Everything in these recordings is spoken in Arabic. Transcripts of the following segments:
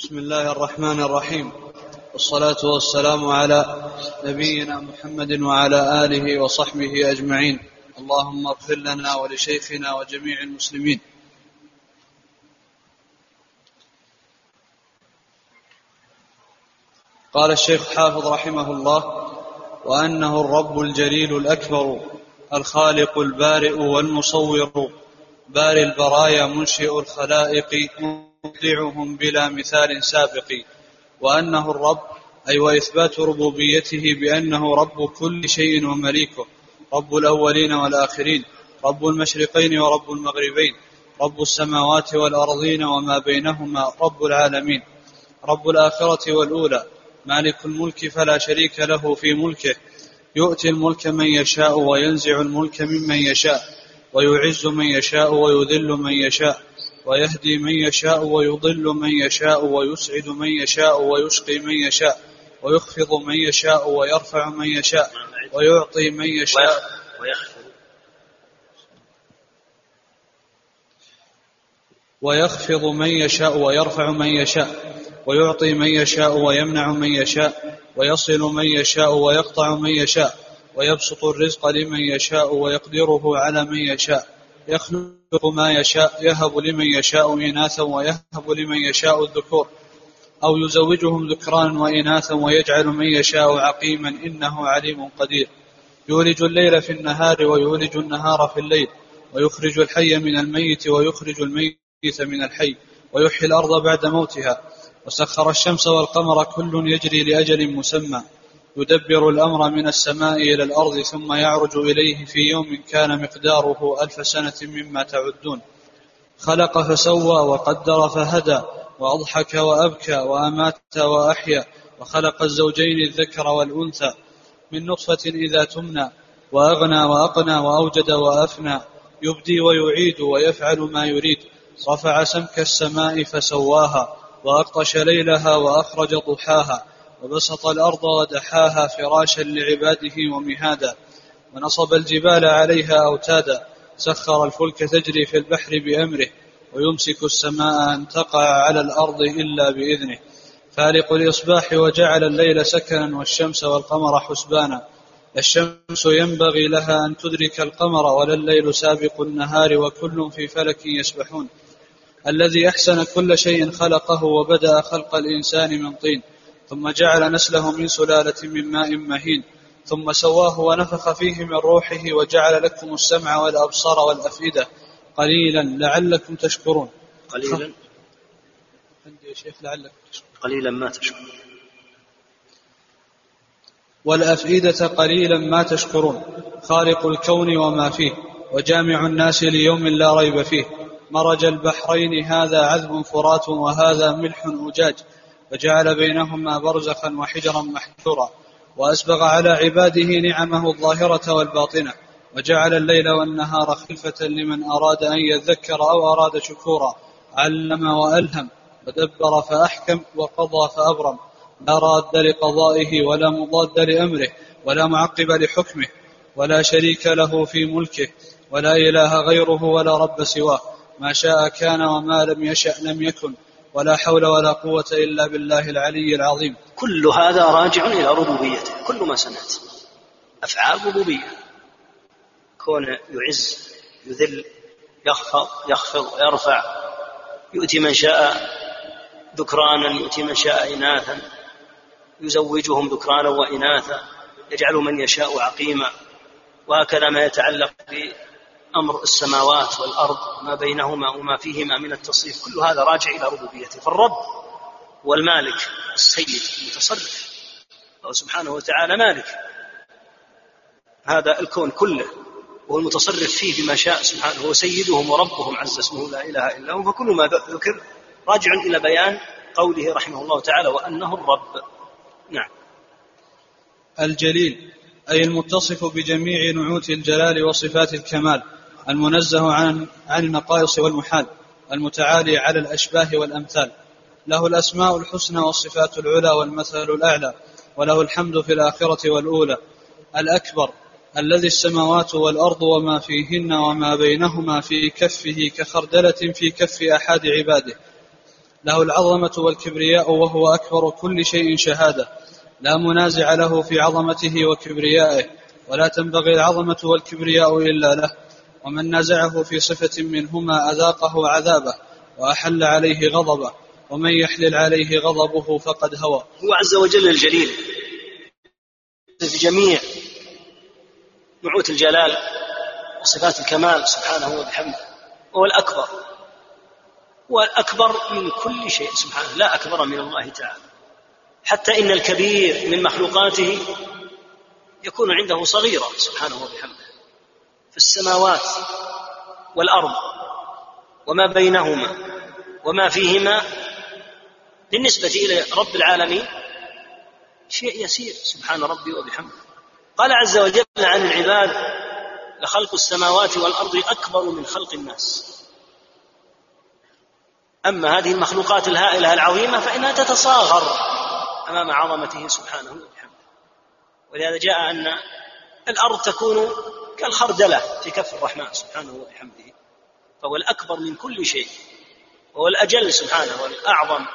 بسم الله الرحمن الرحيم. والصلاة والسلام على نبينا محمد وعلى آله وصحبه أجمعين. اللهم اغفر لنا ولشيخنا وجميع المسلمين. قال الشيخ حافظ رحمه الله وأنه الرب الجليل الأكبر الخالق البارئ والمصور باري البرايا منشئ الخلائق. مبدعهم بلا مثال سابق وأنه الرب أي وإثبات ربوبيته بأنه رب كل شيء ومليكه رب الأولين والآخرين رب المشرقين ورب المغربين رب السماوات والأرضين وما بينهما رب العالمين رب الآخرة والأولى مالك الملك فلا شريك له في ملكه يؤتي الملك من يشاء وينزع الملك ممن يشاء ويعز من يشاء ويذل من يشاء. ويهدي من يشاء ويضل من يشاء ويسعد من يشاء ويشقي من يشاء ويخفض من يشاء ويرفع من يشاء ويعطي من يشاء ويخفض من يشاء ويرفع من يشاء ويعطي من يشاء ويمنع من يشاء ويصل من يشاء ويقطع من يشاء ويبسط الرزق لمن يشاء ويقدره على من يشاء يخلق ما يشاء يهب لمن يشاء إناثا ويهب لمن يشاء الذكور أو يزوجهم ذكرانا وإناثا ويجعل من يشاء عقيما إنه عليم قدير. يولج الليل في النهار ويولج النهار في الليل ويخرج الحي من الميت ويخرج الميت من الحي ويحيي الأرض بعد موتها وسخر الشمس والقمر كل يجري لأجل مسمى. يدبر الأمر من السماء إلى الأرض ثم يعرج إليه في يوم كان مقداره ألف سنة مما تعدون. خلق فسوى وقدر فهدى وأضحك وأبكى وأمات وأحيا وخلق الزوجين الذكر والأنثى من نطفة إذا تمنى وأغنى وأقنى وأوجد وأفنى يبدي ويعيد ويفعل ما يريد. رفع سمك السماء فسواها وأغطش ليلها وأخرج ضحاها وبسط الأرض ودحاها فراشا لعباده ومهادا ونصب الجبال عليها أوتادا سخر الفلك تجري في البحر بأمره ويمسك السماء أن تقع على الأرض إلا بإذنه فالق الإصباح وجعل الليل سكنا والشمس والقمر حسبانا الشمس ينبغي لها أن تدرك القمر ولا الليل سابق النهار وكل في فلك يسبحون الذي أحسن كل شيء خلقه وبدأ خلق الإنسان من طين ثم جعل نسله من سلالة من ماء مهين ثم سواه ونفخ فيه من روحه وجعل لكم السمع والأبصار والأفئدة قليلا لعلكم تشكرون. قليلا؟ عندي يا شيخ لعلكم تشكرون. قليلا ما تشكر والأفئدة قليلا ما تشكرون. خالق الكون وما فيه وجامع الناس ليوم لا ريب فيه. مرج البحرين هذا عذب فرات وهذا ملح أجاج. وجعل بينهما برزخا وحجرا محجورا وأسبغ على عباده نعمه الظاهرة والباطنة وجعل الليل والنهار خلفة لمن أراد أن يذكر أو أراد شكورا علم وألهم ودبر فأحكم وقضى فأبرم لا راد لقضائه ولا مضاد لأمره ولا معقب لحكمه ولا شريك له في ملكه ولا إله غيره ولا رب سواه ما شاء كان وما لم يشأ لم يكن ولا حول ولا قوة إلا بالله العلي العظيم. كل هذا راجع إلى ربوبيته كل ما سمعت. أفعال ربوبية. كون يعز يذل يخفض يخفض ويرفع يؤتي من شاء ذكرانا يؤتي من شاء إناثا يزوجهم ذكرانا وإناثا يجعل من يشاء عقيما وهكذا ما يتعلق أمر السماوات والأرض ما بينهما وما فيهما من التصريف كل هذا راجع إلى ربوبيته. فالرب والمالك السيد المتصرف. الله سبحانه وتعالى مالك. هذا الكون كله وهو المتصرف فيه بما شاء سبحانه هو سيدهم وربهم عز اسمه لا إله إلا هو. فكل ما ذكر راجع إلى بيان قوله رحمه الله تعالى وأنه الرب. نعم. الجليل أي المتصف بجميع نعوت الجلال وصفات الكمال. المنزه عن عن النقائص والمحال المتعالي على الأشباه والأمثال. له الأسماء الحسنى والصفات العلى والمثل الأعلى وله الحمد في الآخرة والأولى. الأكبر الذي السماوات والأرض وما فيهن وما بينهما في كفه كخردلة في كف أحد عباده. له العظمة والكبرياء وهو أكبر كل شيء شهادة. لا منازع له في عظمته وكبريائه ولا تنبغي العظمة والكبرياء إلا له. ومن نازعه في صفة منهما أذاقه عذابه وأحل عليه غضبه ومن يحلل عليه غضبه فقد هوى. هو عز وجل الجليل. في جميع نعوت الجلال وصفات الكمال سبحانه وبحمده. هو الأكبر. هو الأكبر من كل شيء سبحانه. لا أكبر من الله تعالى. حتى إن الكبير من مخلوقاته يكون عنده صغيرا سبحانه وبحمده. السماوات والأرض وما بينهما وما فيهما بالنسبة إلى رب العالمين شيء يسير. سبحان ربي وبحمده. قال عز وجل عن العباد لخلق السماوات والأرض أكبر من خلق الناس. أما هذه المخلوقات الهائلة العظيمة فإنها تتصاغر أمام عظمته سبحانه وبحمده. ولهذا جاء أن الأرض تكون كالخردلة في كف الرحمن سبحانه وبحمده فهو الأكبر من كل شيء وهو الأجل سبحانه والأعظم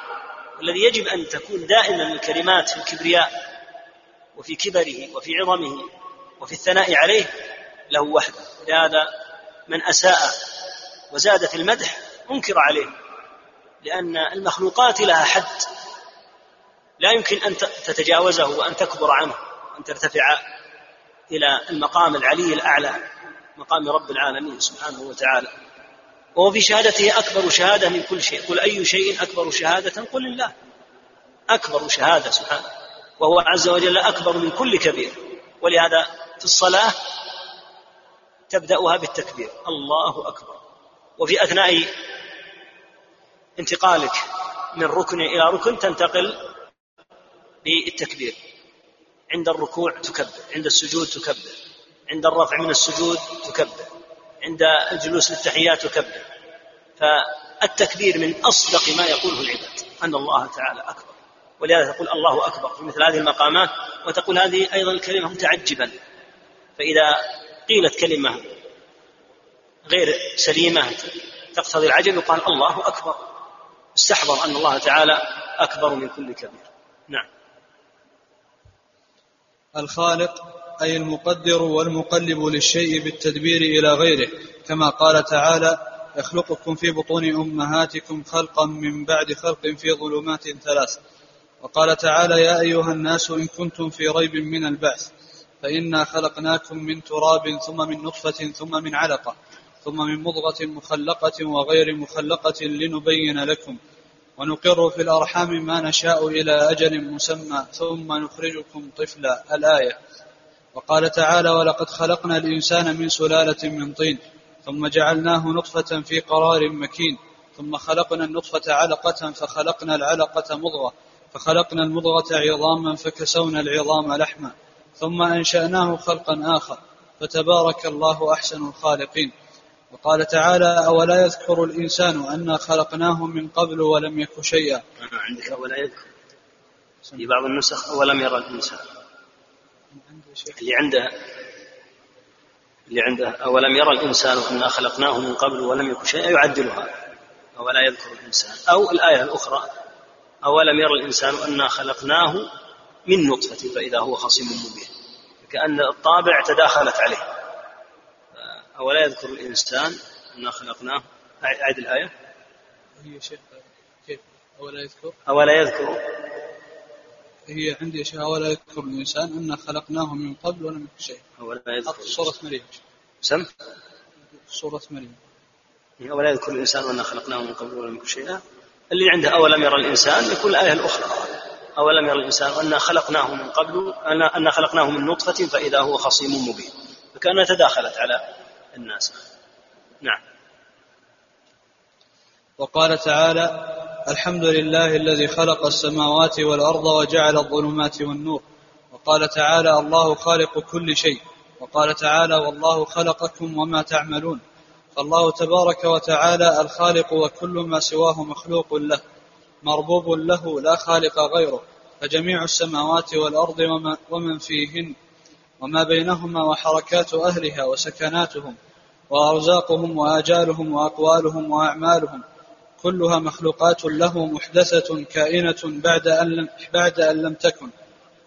والذي يجب أن تكون دائما الكلمات في الكبرياء وفي كبره وفي عظمه وفي الثناء عليه له وحده. لهذا من أساء وزاد في المدح أنكر عليه لأن المخلوقات لها حد لا يمكن أن تتجاوزه وأن تكبر عنه وأن ترتفع إلى المقام العلي الأعلى مقام رب العالمين سبحانه وتعالى. وهو في شهادته أكبر شهادة من كل شيء. قل أي شيء أكبر شهادة قل الله أكبر شهادة سبحانه. وهو عز وجل أكبر من كل كبير. ولهذا في الصلاة تبدأها بالتكبير. الله أكبر. وفي أثناء انتقالك من ركن إلى ركن تنتقل بالتكبير. عند الركوع تكبر عند السجود تكبر عند الرفع من السجود تكبر عند الجلوس للتحيات تكبر. فالتكبير من أصدق ما يقوله العباد أن الله تعالى أكبر. ولهذا تقول الله أكبر في مثل هذه المقامات وتقول هذه أيضا الكلمة متعجبا. فإذا قيلت كلمة غير سليمة تقتضي العجب يقال الله أكبر. استحضر أن الله تعالى أكبر من كل كبير. نعم. الخالق أي المقدر والمقلب للشيء بالتدبير إلى غيره. كما قال تعالى يخلقكم في بطون أمهاتكم خلقا من بعد خلق في ظلمات ثلاث. وقال تعالى يا أيها الناس إن كنتم في ريب من البعث فإنا خلقناكم من تراب ثم من نطفة ثم من علقة ثم من مضغة مخلقة وغير مخلقة لنبين لكم. ونقر في الأرحام ما نشاء إلى أجل مسمى ثم نخرجكم طفلا الآية. وقال تعالى ولقد خلقنا الإنسان من سلالة من طين ثم جعلناه نطفة في قرار مكين ثم خلقنا النطفة علقة فخلقنا العلقة مضغة فخلقنا المضغة عظاما فكسونا العظام لحما ثم أنشأناه خلقا آخر فتبارك الله أحسن الخالقين. وقال تعالى أولا يذكر الإنسان أنا خلقناه من قبل ولم يك شيئا. عندك أولا يذكر. في بعض النسخ أولم يرى الإنسان. اللي عنده اللي عنده أولم يرى الإنسان أنا خلقناه من قبل ولم يك شيئا؟ يعدلها. أولا يذكر الإنسان. أو الآية الأخرى أولم يرى الإنسان أنا خلقناه من نطفة فإذا هو خصيم مبين. كأن الطابع تداخلت عليه. أولا يذكر الإنسان أنا خلقناه. أعد الآية. هي شيخ كيف؟ أولا يذكر؟ أولا يذكر. هي عندي شيء أولا يذكر الإنسان أنا خلقناه من قبل ولم يكن شيء. أولا يذكر سورة مريم. سم؟ سورة مريم. أولا يذكر الإنسان أنا خلقناه من قبل ولم يكن شيئا اللي عنده أولم يرى الإنسان يكون الآية الأخرى. أولم يرى الإنسان أنا خلقناه من قبل أنا خلقناه من نطفة فإذا هو خصيم مبين. فكأنها تداخلت على الناس نعم. وقال تعالى الحمد لله الذي خلق السماوات والأرض وجعل الظلمات والنور. وقال تعالى الله خالق كل شيء. وقال تعالى والله خلقكم وما تعملون. فالله تبارك وتعالى الخالق وكل ما سواه مخلوق له مربوب له لا خالق غيره. فجميع السماوات والأرض ومن فيهن وما بينهما وحركات أهلها وسكناتهم وأرزاقهم وآجالهم وأقوالهم وأعمالهم كلها مخلوقات له محدثة كائنة بعد أن لم, بعد أن لم تكن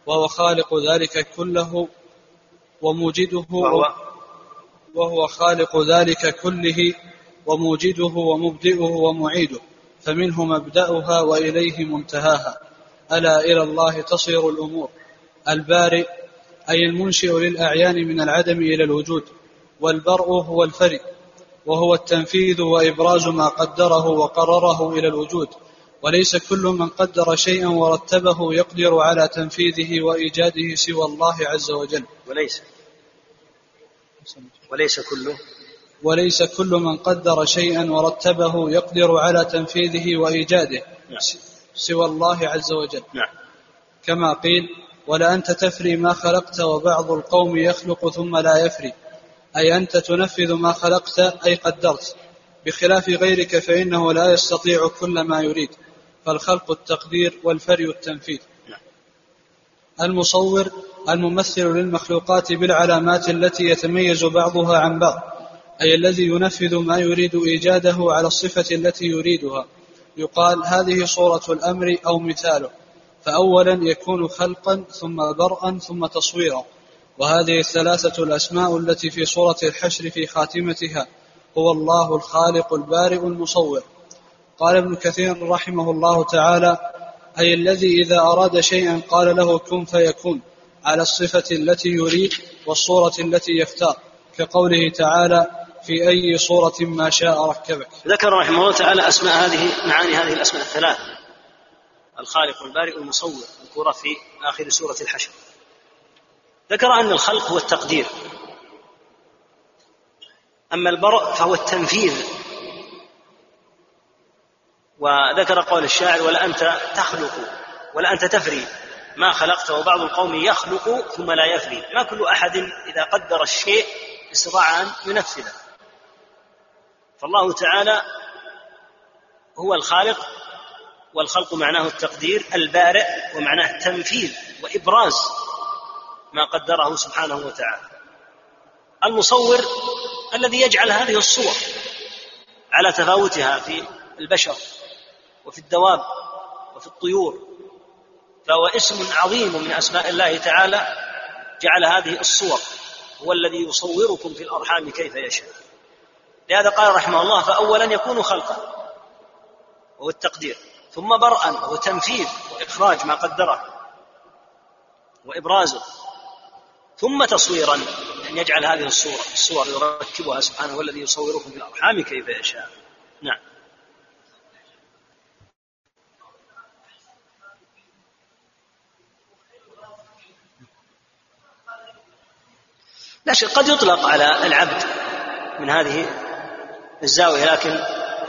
وهو خالق ذلك كله وموجده وهو وهو خالق ذلك كله وموجده ومبدئه ومعيده فمنه مبدأها وإليه منتهاها. ألا إلى الله تصير الأمور. البارئ أي المنشئ للأعيان من العدم إلى الوجود والبرء هو الفري وهو التنفيذ وإبراز ما قدره وقرره إلى الوجود. وليس كل من قدر شيئا ورتبه يقدر على تنفيذه وإيجاده سوى الله عز وجل. وليس. وليس. كله وليس كل من قدر شيئا ورتبه يقدر على تنفيذه وإيجاده نعم. سوى الله عز وجل. نعم. كما قيل ولأنت تفري ما خلقت وبعض القوم يخلق ثم لا يفري. أي أنت تنفذ ما خلقت أي قدرت. بخلاف غيرك فإنه لا يستطيع كل ما يريد. فالخلق التقدير والفري التنفيذ. المصور الممثل للمخلوقات بالعلامات التي يتميز بعضها عن بعض. أي الذي ينفذ ما يريد إيجاده على الصفة التي يريدها. يقال هذه صورة الأمر أو مثاله. فأولا يكون خلقا ثم برءا ثم تصويرا. وهذه الثلاثة الأسماء التي في سورة الحشر في خاتمتها هو الله الخالق البارئ المصور. قال ابن كثير رحمه الله تعالى أي الذي إذا أراد شيئا قال له كن فيكون على الصفة التي يريد والصورة التي يختار. كقوله تعالى في أي صورة ما شاء ركبك. ذكر رحمه الله تعالى أسماء هذه معاني هذه الأسماء الثلاث. الخالق البارئ المصور مذكورة في آخر سورة الحشر. ذكر أن الخلق هو التقدير. أما البرء فهو التنفيذ. وذكر قول الشاعر ولا أنت تخلق ولا أنت تفري. ما خلقت وبعض القوم يخلق ثم لا يفري. ما كل أحد إذا قدر الشيء استطاع أن ينفذه. فالله تعالى هو الخالق والخلق معناه التقدير البارئ ومعناه التنفيذ وإبراز ما قدره سبحانه وتعالى. المصور الذي يجعل هذه الصور على تفاوتها في البشر وفي الدواب وفي الطيور فهو اسم عظيم من أسماء الله تعالى جعل هذه الصور هو الذي يصوركم في الأرحام كيف يشاء. لهذا قال رحمه الله فاولا يكون خلقا وهو التقدير. ثم برءا وهو تنفيذ وإخراج ما قدره وإبرازه ثم تصويرا أن يجعل هذه الصورة الصور يركبها سبحانه هو الذي يصوركم في الأرحام كيف يشاء. نعم. لا شيء قد يطلق على العبد من هذه الزاوية لكن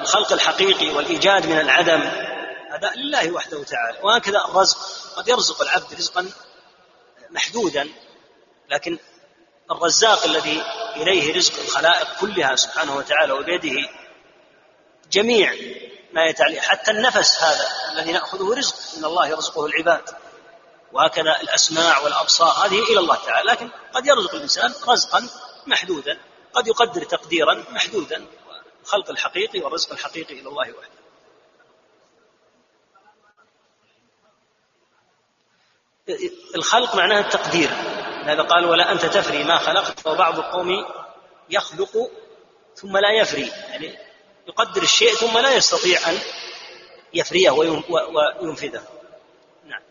الخلق الحقيقي والإيجاد من العدم هذا لله وحده تعالى وهكذا الرزق. قد يرزق العبد رزقا محدودا لكن الرزاق الذي إليه رزق الخلائق كلها سبحانه وتعالى وبيده جميع ما يتعلق حتى النفس هذا الذي نأخذه رزق من الله يرزقه العباد. وهكذا الأسماع والأبصار هذه إلى الله تعالى. لكن قد يرزق الإنسان رزقا محدودا قد يقدر تقديرا محدودا الخلق الحقيقي والرزق الحقيقي إلى الله وحده. الخلق معناه التقدير. هذا قال ولا أنت تفري ما خلقت وبعض القوم يخلق ثم لا يفري. يعني يقدر الشيء ثم لا يستطيع أن يفريه وينفذه. نعم.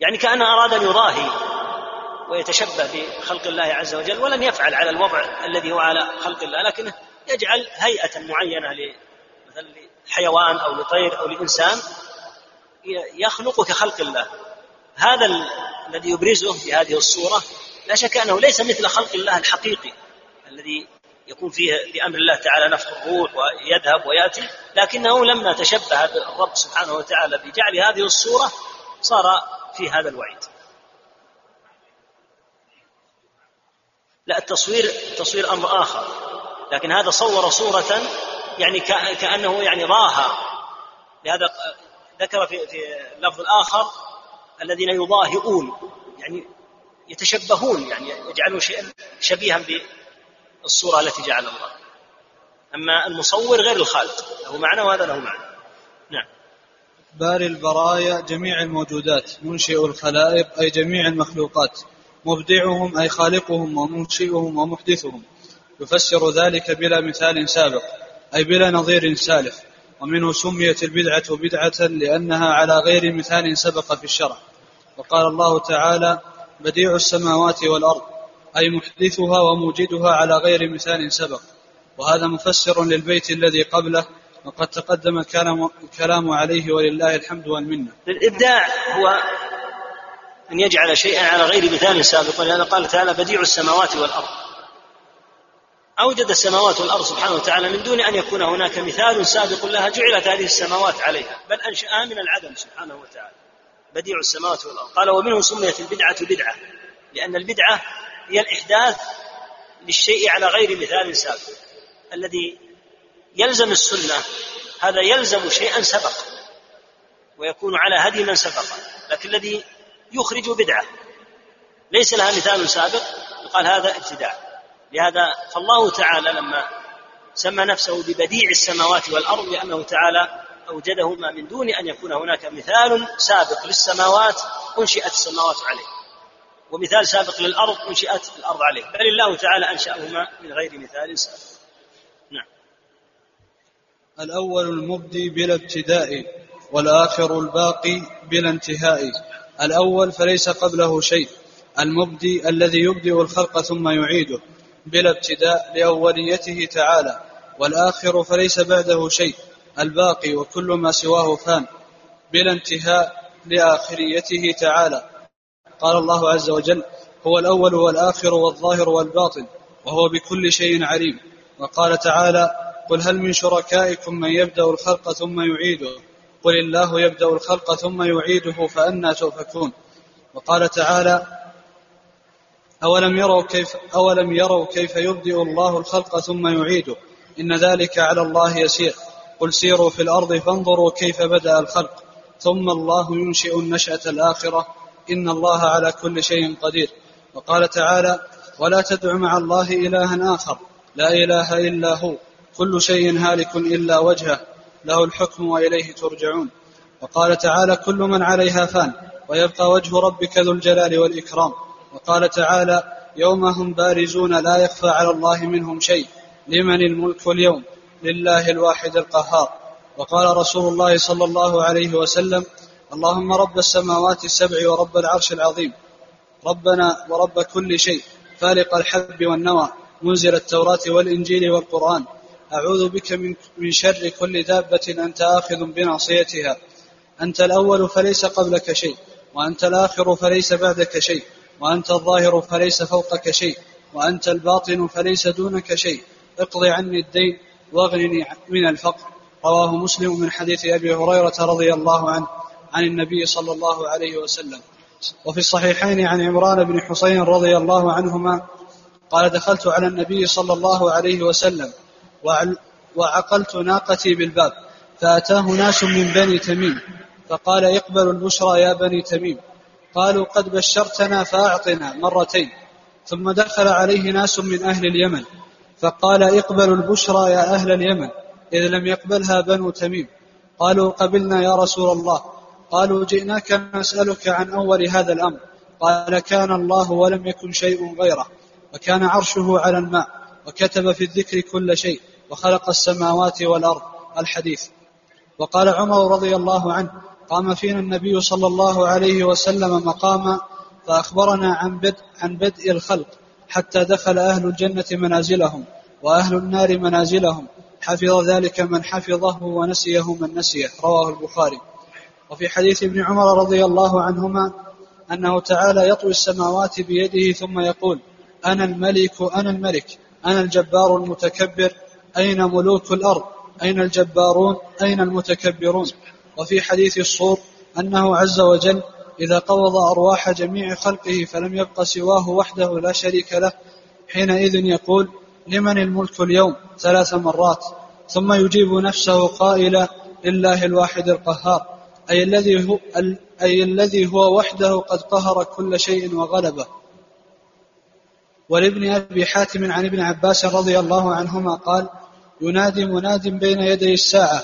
يعني كأنه أراد أن يضاهي ويتشبه بخلق الله عز وجل ولم يفعل على الوضع الذي هو على خلق الله لكنه يجعل هيئة معينة مثلا لحيوان أو لطير أو لإنسان يخلق كخلق الله. هذا الذي يبرزه في هذه الصورة لا شك أنه ليس مثل خلق الله الحقيقي الذي يكون فيه بأمر الله تعالى نفخ الروح ويذهب ويأتي لكنه لما تشبه الرب سبحانه وتعالى بجعل هذه الصورة صار في هذا الوعيد. لا التصوير التصوير أمر آخر لكن هذا صور صورة يعني كأنه يعني راها لهذا ذكر في في اللفظ الآخر الذين يضاهئون يعني يتشبهون يعني يجعلون شيئا شبيها الصورة التي جعل الله. أما المصور غير الخالق له معنى وهذا له معنى. نعم. باري البرايا جميع الموجودات منشئ الخلائق أي جميع المخلوقات مبدعهم أي خالقهم ومنشئهم ومحدثهم. يفسر ذلك بلا مثال سابق. أي بلا نظير سالف ومنه سميت البدعة بدعة لأنها على غير مثال سبق في الشرع. وقال الله تعالى بديع السماوات والأرض أي محدثها وموجدها على غير مثال سبق. وهذا مفسر للبيت الذي قبله وقد تقدم الكلام عليه ولله الحمد والمنة. الإبداع هو أن يجعل شيئا على غير مثال سابق ولهذا قال تعالى بديع السماوات والأرض. أوجد السماوات والأرض سبحانه وتعالى من دون أن يكون هناك مثال سابق لها جعلت هذه السماوات عليها بل أنشأها من العدم سبحانه وتعالى بديع السماوات والأرض. قال ومنه سميت البدعة بدعة لأن البدعة هي الإحداث للشيء على غير مثال سابق الذي يلزم السنة هذا يلزم شيئا سبق ويكون على هدي من سبق لكن الذي يخرج بدعة ليس لها مثال سابق يقال هذا ابتداع. لهذا فالله تعالى لما سمى نفسه ببديع السماوات والأرض لأنه تعالى أوجدهما من دون أن يكون هناك مثال سابق للسماوات أنشئت السماوات عليه. ومثال سابق للأرض أنشئت الأرض عليه. بل الله تعالى أنشأهما من غير مثال سابق. نعم. الأول المبدي بلا ابتداء والآخر الباقي بلا انتهاء. الأول فليس قبله شيء. المبدي الذي يبدئ الخلق ثم يعيده. بلا ابتداء لأوليته تعالى والآخر فليس بعده شيء الباقي وكل ما سواه فان بلا انتهاء لآخريته تعالى. قال الله عز وجل هو الأول والآخر والظاهر والباطن وهو بكل شيء عليم. وقال تعالى قل هل من شركائكم من يبدأ الخلق ثم يعيده؟ قل الله يبدأ الخلق ثم يعيده فأنى تؤفكون وقال تعالى أولم يروا كيف أولم يروا كيف يبدئ الله الخلق ثم يعيده؟ إن ذلك على الله يسير. قل سيروا في الأرض فانظروا كيف بدأ الخلق. ثم الله ينشئ النشأة الآخرة. إن الله على كل شيء قدير. وقال تعالى ولا تدع مع الله إلها آخر. لا إله إلا هو. كل شيء هالك إلا وجهه. له الحكم وإليه ترجعون. وقال تعالى كل من عليها فان. ويبقى وجه ربك ذو الجلال والإكرام. وقال تعالى يوم هم بارزون لا يخفى على الله منهم شيء لمن الملك اليوم لله الواحد القهار. وقال رسول الله صلى الله عليه وسلم اللهم رب السماوات السبع ورب العرش العظيم. ربنا ورب كل شيء. فالق الحب والنوى. منزل التوراة والإنجيل والقرآن. أعوذ بك من, من شر كل دابة أنت آخذ بناصيتها. أنت الأول فليس قبلك شيء وأنت الآخر فليس بعدك شيء. وأنت الظاهر فليس فوقك شيء وأنت الباطن فليس دونك شيء. اقض عني الدين واغنني من الفقر. رواه مسلم من حديث أبي هريرة رضي الله عنه عن النبي صلى الله عليه وسلم. وفي الصحيحين عن عمران بن حسين رضي الله عنهما قال دخلت على النبي صلى الله عليه وسلم وعقلت ناقتي بالباب فأتاه ناس من بني تميم فقال اقبلوا البشرى يا بني تميم. قالوا قد بشرتنا فأعطنا مرتين ثم دخل عليه ناس من أهل اليمن فقال اقبلوا البشرى يا أهل اليمن إذ لم يقبلها بنو تميم. قالوا قبلنا يا رسول الله. قالوا جئناك نسألك عن أول هذا الأمر. قال كان الله ولم يكن شيء غيره وكان عرشه على الماء وكتب في الذكر كل شيء وخلق السماوات والأرض. الحديث. وقال عمر رضي الله عنه قام فينا النبي صلى الله عليه وسلم مقاما فأخبرنا عن بدء, عن بدء الخلق حتى دخل أهل الجنة منازلهم وأهل النار منازلهم. حفظ ذلك من حفظه ونسيه من نسيه رواه البخاري. وفي حديث ابن عمر رضي الله عنهما أنه تعالى يطوي السماوات بيده ثم يقول أنا الملك أنا الملك أنا الجبار المتكبر أين ملوك الأرض؟ أين الجبارون؟ أين المتكبرون؟ وفي حديث الصور أنه عز وجل إذا قبض أرواح جميع خلقه فلم يبق سواه وحده لا شريك له حينئذ يقول لمن الملك اليوم؟ ثلاث مرات. ثم يجيب نفسه قائلا لله الواحد القهار. أي الذي هو أي الذي هو وحده قد قهر كل شيء وغلبه. ولابن أبي حاتم عن ابن عباس رضي الله عنهما قال ينادي مناد بين يدي الساعة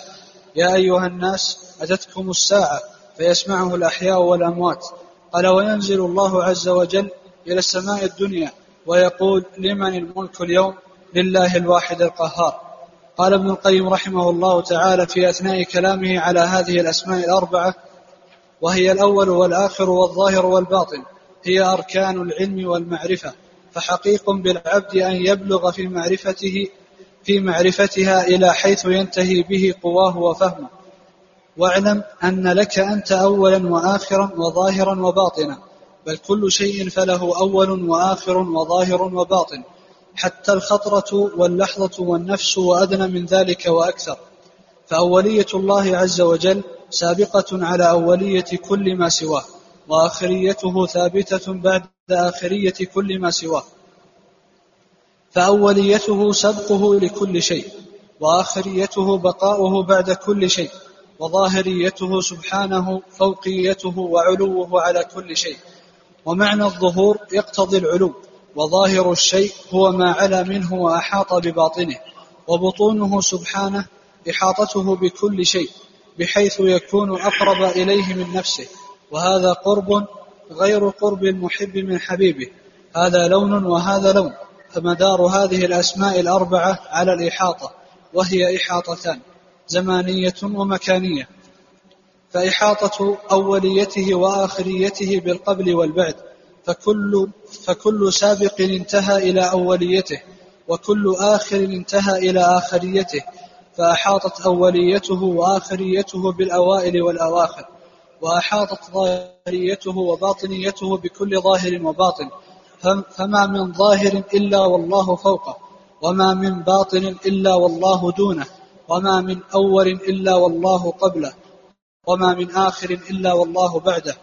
يا أيها الناس أتتكم الساعة فيسمعه الأحياء والأموات. قال وينزل الله عز وجل إلى السماء الدنيا ويقول لمن الملك اليوم؟ لله الواحد القهار. قال ابن القيم رحمه الله تعالى في أثناء كلامه على هذه الأسماء الأربعة وهي الأول والآخر والظاهر والباطن هي أركان العلم والمعرفة. فحقيق بالعبد أن يبلغ في معرفته في معرفتها إلى حيث ينتهي به قواه وفهمه. واعلم أن لك أنت أولا وآخرا وظاهرا وباطنا بل كل شيء فله أول وآخر وظاهر وباطن حتى الخطرة واللحظة والنفس وأدنى من ذلك وأكثر. فأولية الله عز وجل سابقة على أولية كل ما سواه وآخريته ثابتة بعد آخرية كل ما سواه. فأوليته سبقه لكل شيء وآخريته بقاؤه بعد كل شيء. وظاهريته سبحانه فوقيته وعلوه على كل شيء. ومعنى الظهور يقتضي العلو وظاهر الشيء هو ما علا منه وأحاط بباطنه. وبطونه سبحانه إحاطته بكل شيء بحيث يكون أقرب إليه من نفسه. وهذا قرب غير قرب المحب من حبيبه. هذا لون وهذا لون فمدار هذه الأسماء الأربعة على الإحاطة وهي إحاطتان. زمانية ومكانية فإحاطة أوليته وآخريته بالقبل والبعد فكل فكل سابق انتهى إلى أوليته وكل آخر انتهى إلى آخريته فأحاطت أوليته وآخريته بالأوائل والأواخر وأحاطت ظاهريته وباطنيته بكل ظاهر وباطن فما من ظاهر إلا والله فوقه وما من باطن إلا والله دونه. وما من أول إلا والله قبله وما من آخر إلا والله بعده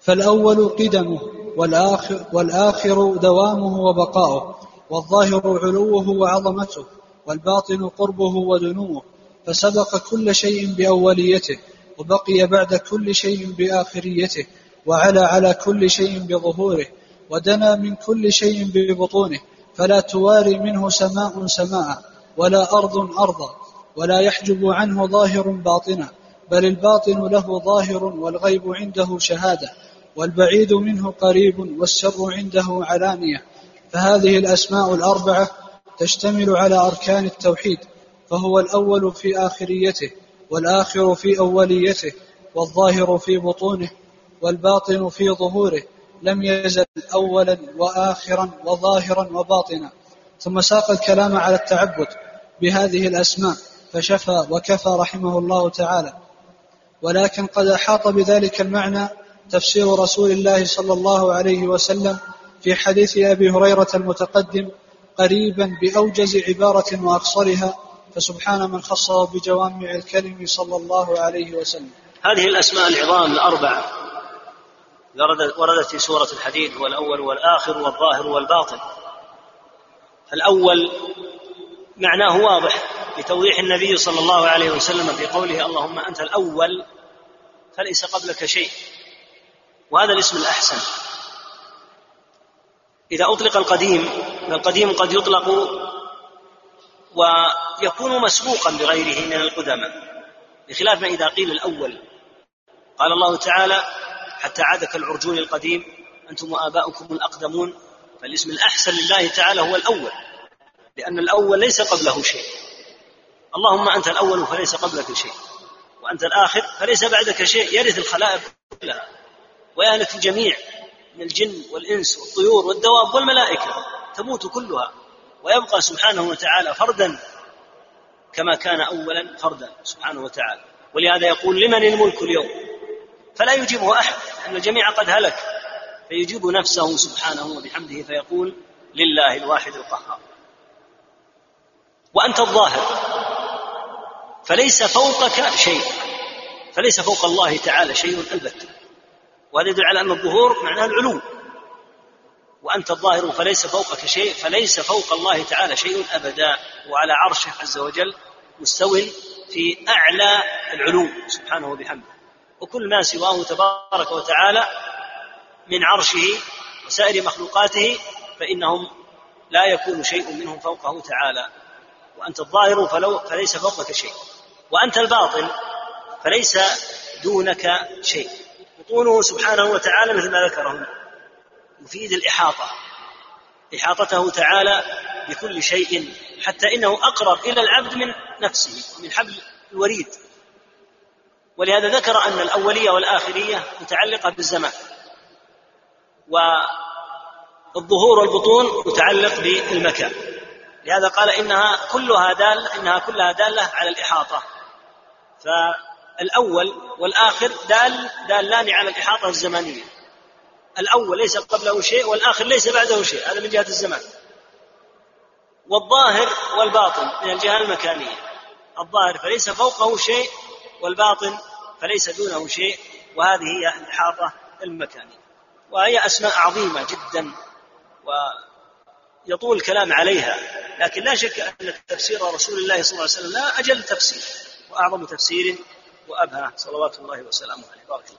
فالأول قدمه والآخر, والآخر دوامه وبقاؤه والظاهر علوه وعظمته والباطن قربه ودنوه فسبق كل شيء بأوليته وبقي بعد كل شيء بآخريته وعلى على كل شيء بظهوره ودنا من كل شيء ببطونه فلا تواري منه سماء سماء ولا أرض أرضا ولا يحجب عنه ظاهر باطنا بل الباطن له ظاهر والغيب عنده شهادة والبعيد منه قريب والسر عنده علانية. فهذه الأسماء الأربعة تشتمل على أركان التوحيد فهو الأول في آخريته والآخر في أوليته والظاهر في بطونه والباطن في ظهوره لم يزل أولا وآخرا وظاهرا وباطنا. ثم ساق الكلام على التعبد بهذه الأسماء فشفى وكفى رحمه الله تعالى. ولكن قد أحاط بذلك المعنى تفسير رسول الله صلى الله عليه وسلم في حديث أبي هريرة المتقدم قريبا بأوجز عبارة وأقصرها فسبحان من خصه بجوامع الكلم صلى الله عليه وسلم. هذه الأسماء العظام الأربعة وردت في سورة الحديد هو الأول والآخر والظاهر والباطن. الأول معناه واضح بتوضيح النبي صلى الله عليه وسلم في قوله اللهم أنت الأول فليس قبلك شيء. وهذا الاسم الأحسن. إذا أطلق القديم القديم قد يطلق ويكون مسبوقا بغيره من القدماء بخلاف ما إذا قيل الأول. قال الله تعالى حتى عاد كالعرجون القديم أنتم وآباؤكم الأقدمون فالاسم الأحسن لله تعالى هو الأول لأن الأول ليس قبله شيء. اللهم أنت الأول فليس قبلك شيء وأنت الآخر فليس بعدك شيء. يرث الخلائق كلها ويهلك الجميع من الجن والإنس والطيور والدواب والملائكة تموت كلها ويبقى سبحانه وتعالى فردا كما كان أولا فردا سبحانه وتعالى. ولهذا يقول لمن الملك اليوم؟ فلا يجيبه أحد لأن الجميع قد هلك. فيجيب نفسه سبحانه وبحمده فيقول لله الواحد القهار. وأنت الظاهر. فليس فوقك شيء. فليس فوق الله تعالى شيء البتة وهذا يدل على أن الظهور معناه العلو. وأنت الظاهر فليس فوقك شيء. فليس فوق الله تعالى شيء أبدا. وعلى عرشه عز وجل مستو في أعلى العلو. سبحانه وبحمده. وكل ما سواه تبارك وتعالى من عرشه وسائر مخلوقاته فإنهم لا يكون شيء منهم فوقه تعالى. وأنت الظاهر فلو فليس فوقك شيء. وأنت الباطن فليس دونك شيء. بطونه سبحانه وتعالى مثل ما ذكره يفيد الإحاطة. إحاطته تعالى بكل شيء حتى إنه أقرب إلى العبد من نفسه ومن حبل الوريد. ولهذا ذكر أن الأولية والآخرية متعلقة بالزمان. والظهور والبطون متعلق بالمكان. لهذا قال إنها كلها دالة إنها كلها دالة على الإحاطة. فالأول والآخر دال دالان على الإحاطة الزمانية الأول ليس قبله شيء والآخر ليس بعده شيء. هذا من جهة الزمان. والظاهر والباطن من الجهة المكانية. الظاهر فليس فوقه شيء والباطن فليس دونه شيء وهذه هي الإحاطة المكانية. وهي أسماء عظيمة جدا ويطول الكلام عليها لكن لا شك أن تفسير رسول الله صلى الله عليه وسلم لا أجل تفسير وأعظم تفسير وأبهى صلوات الله وسلامه عليه. بارك الله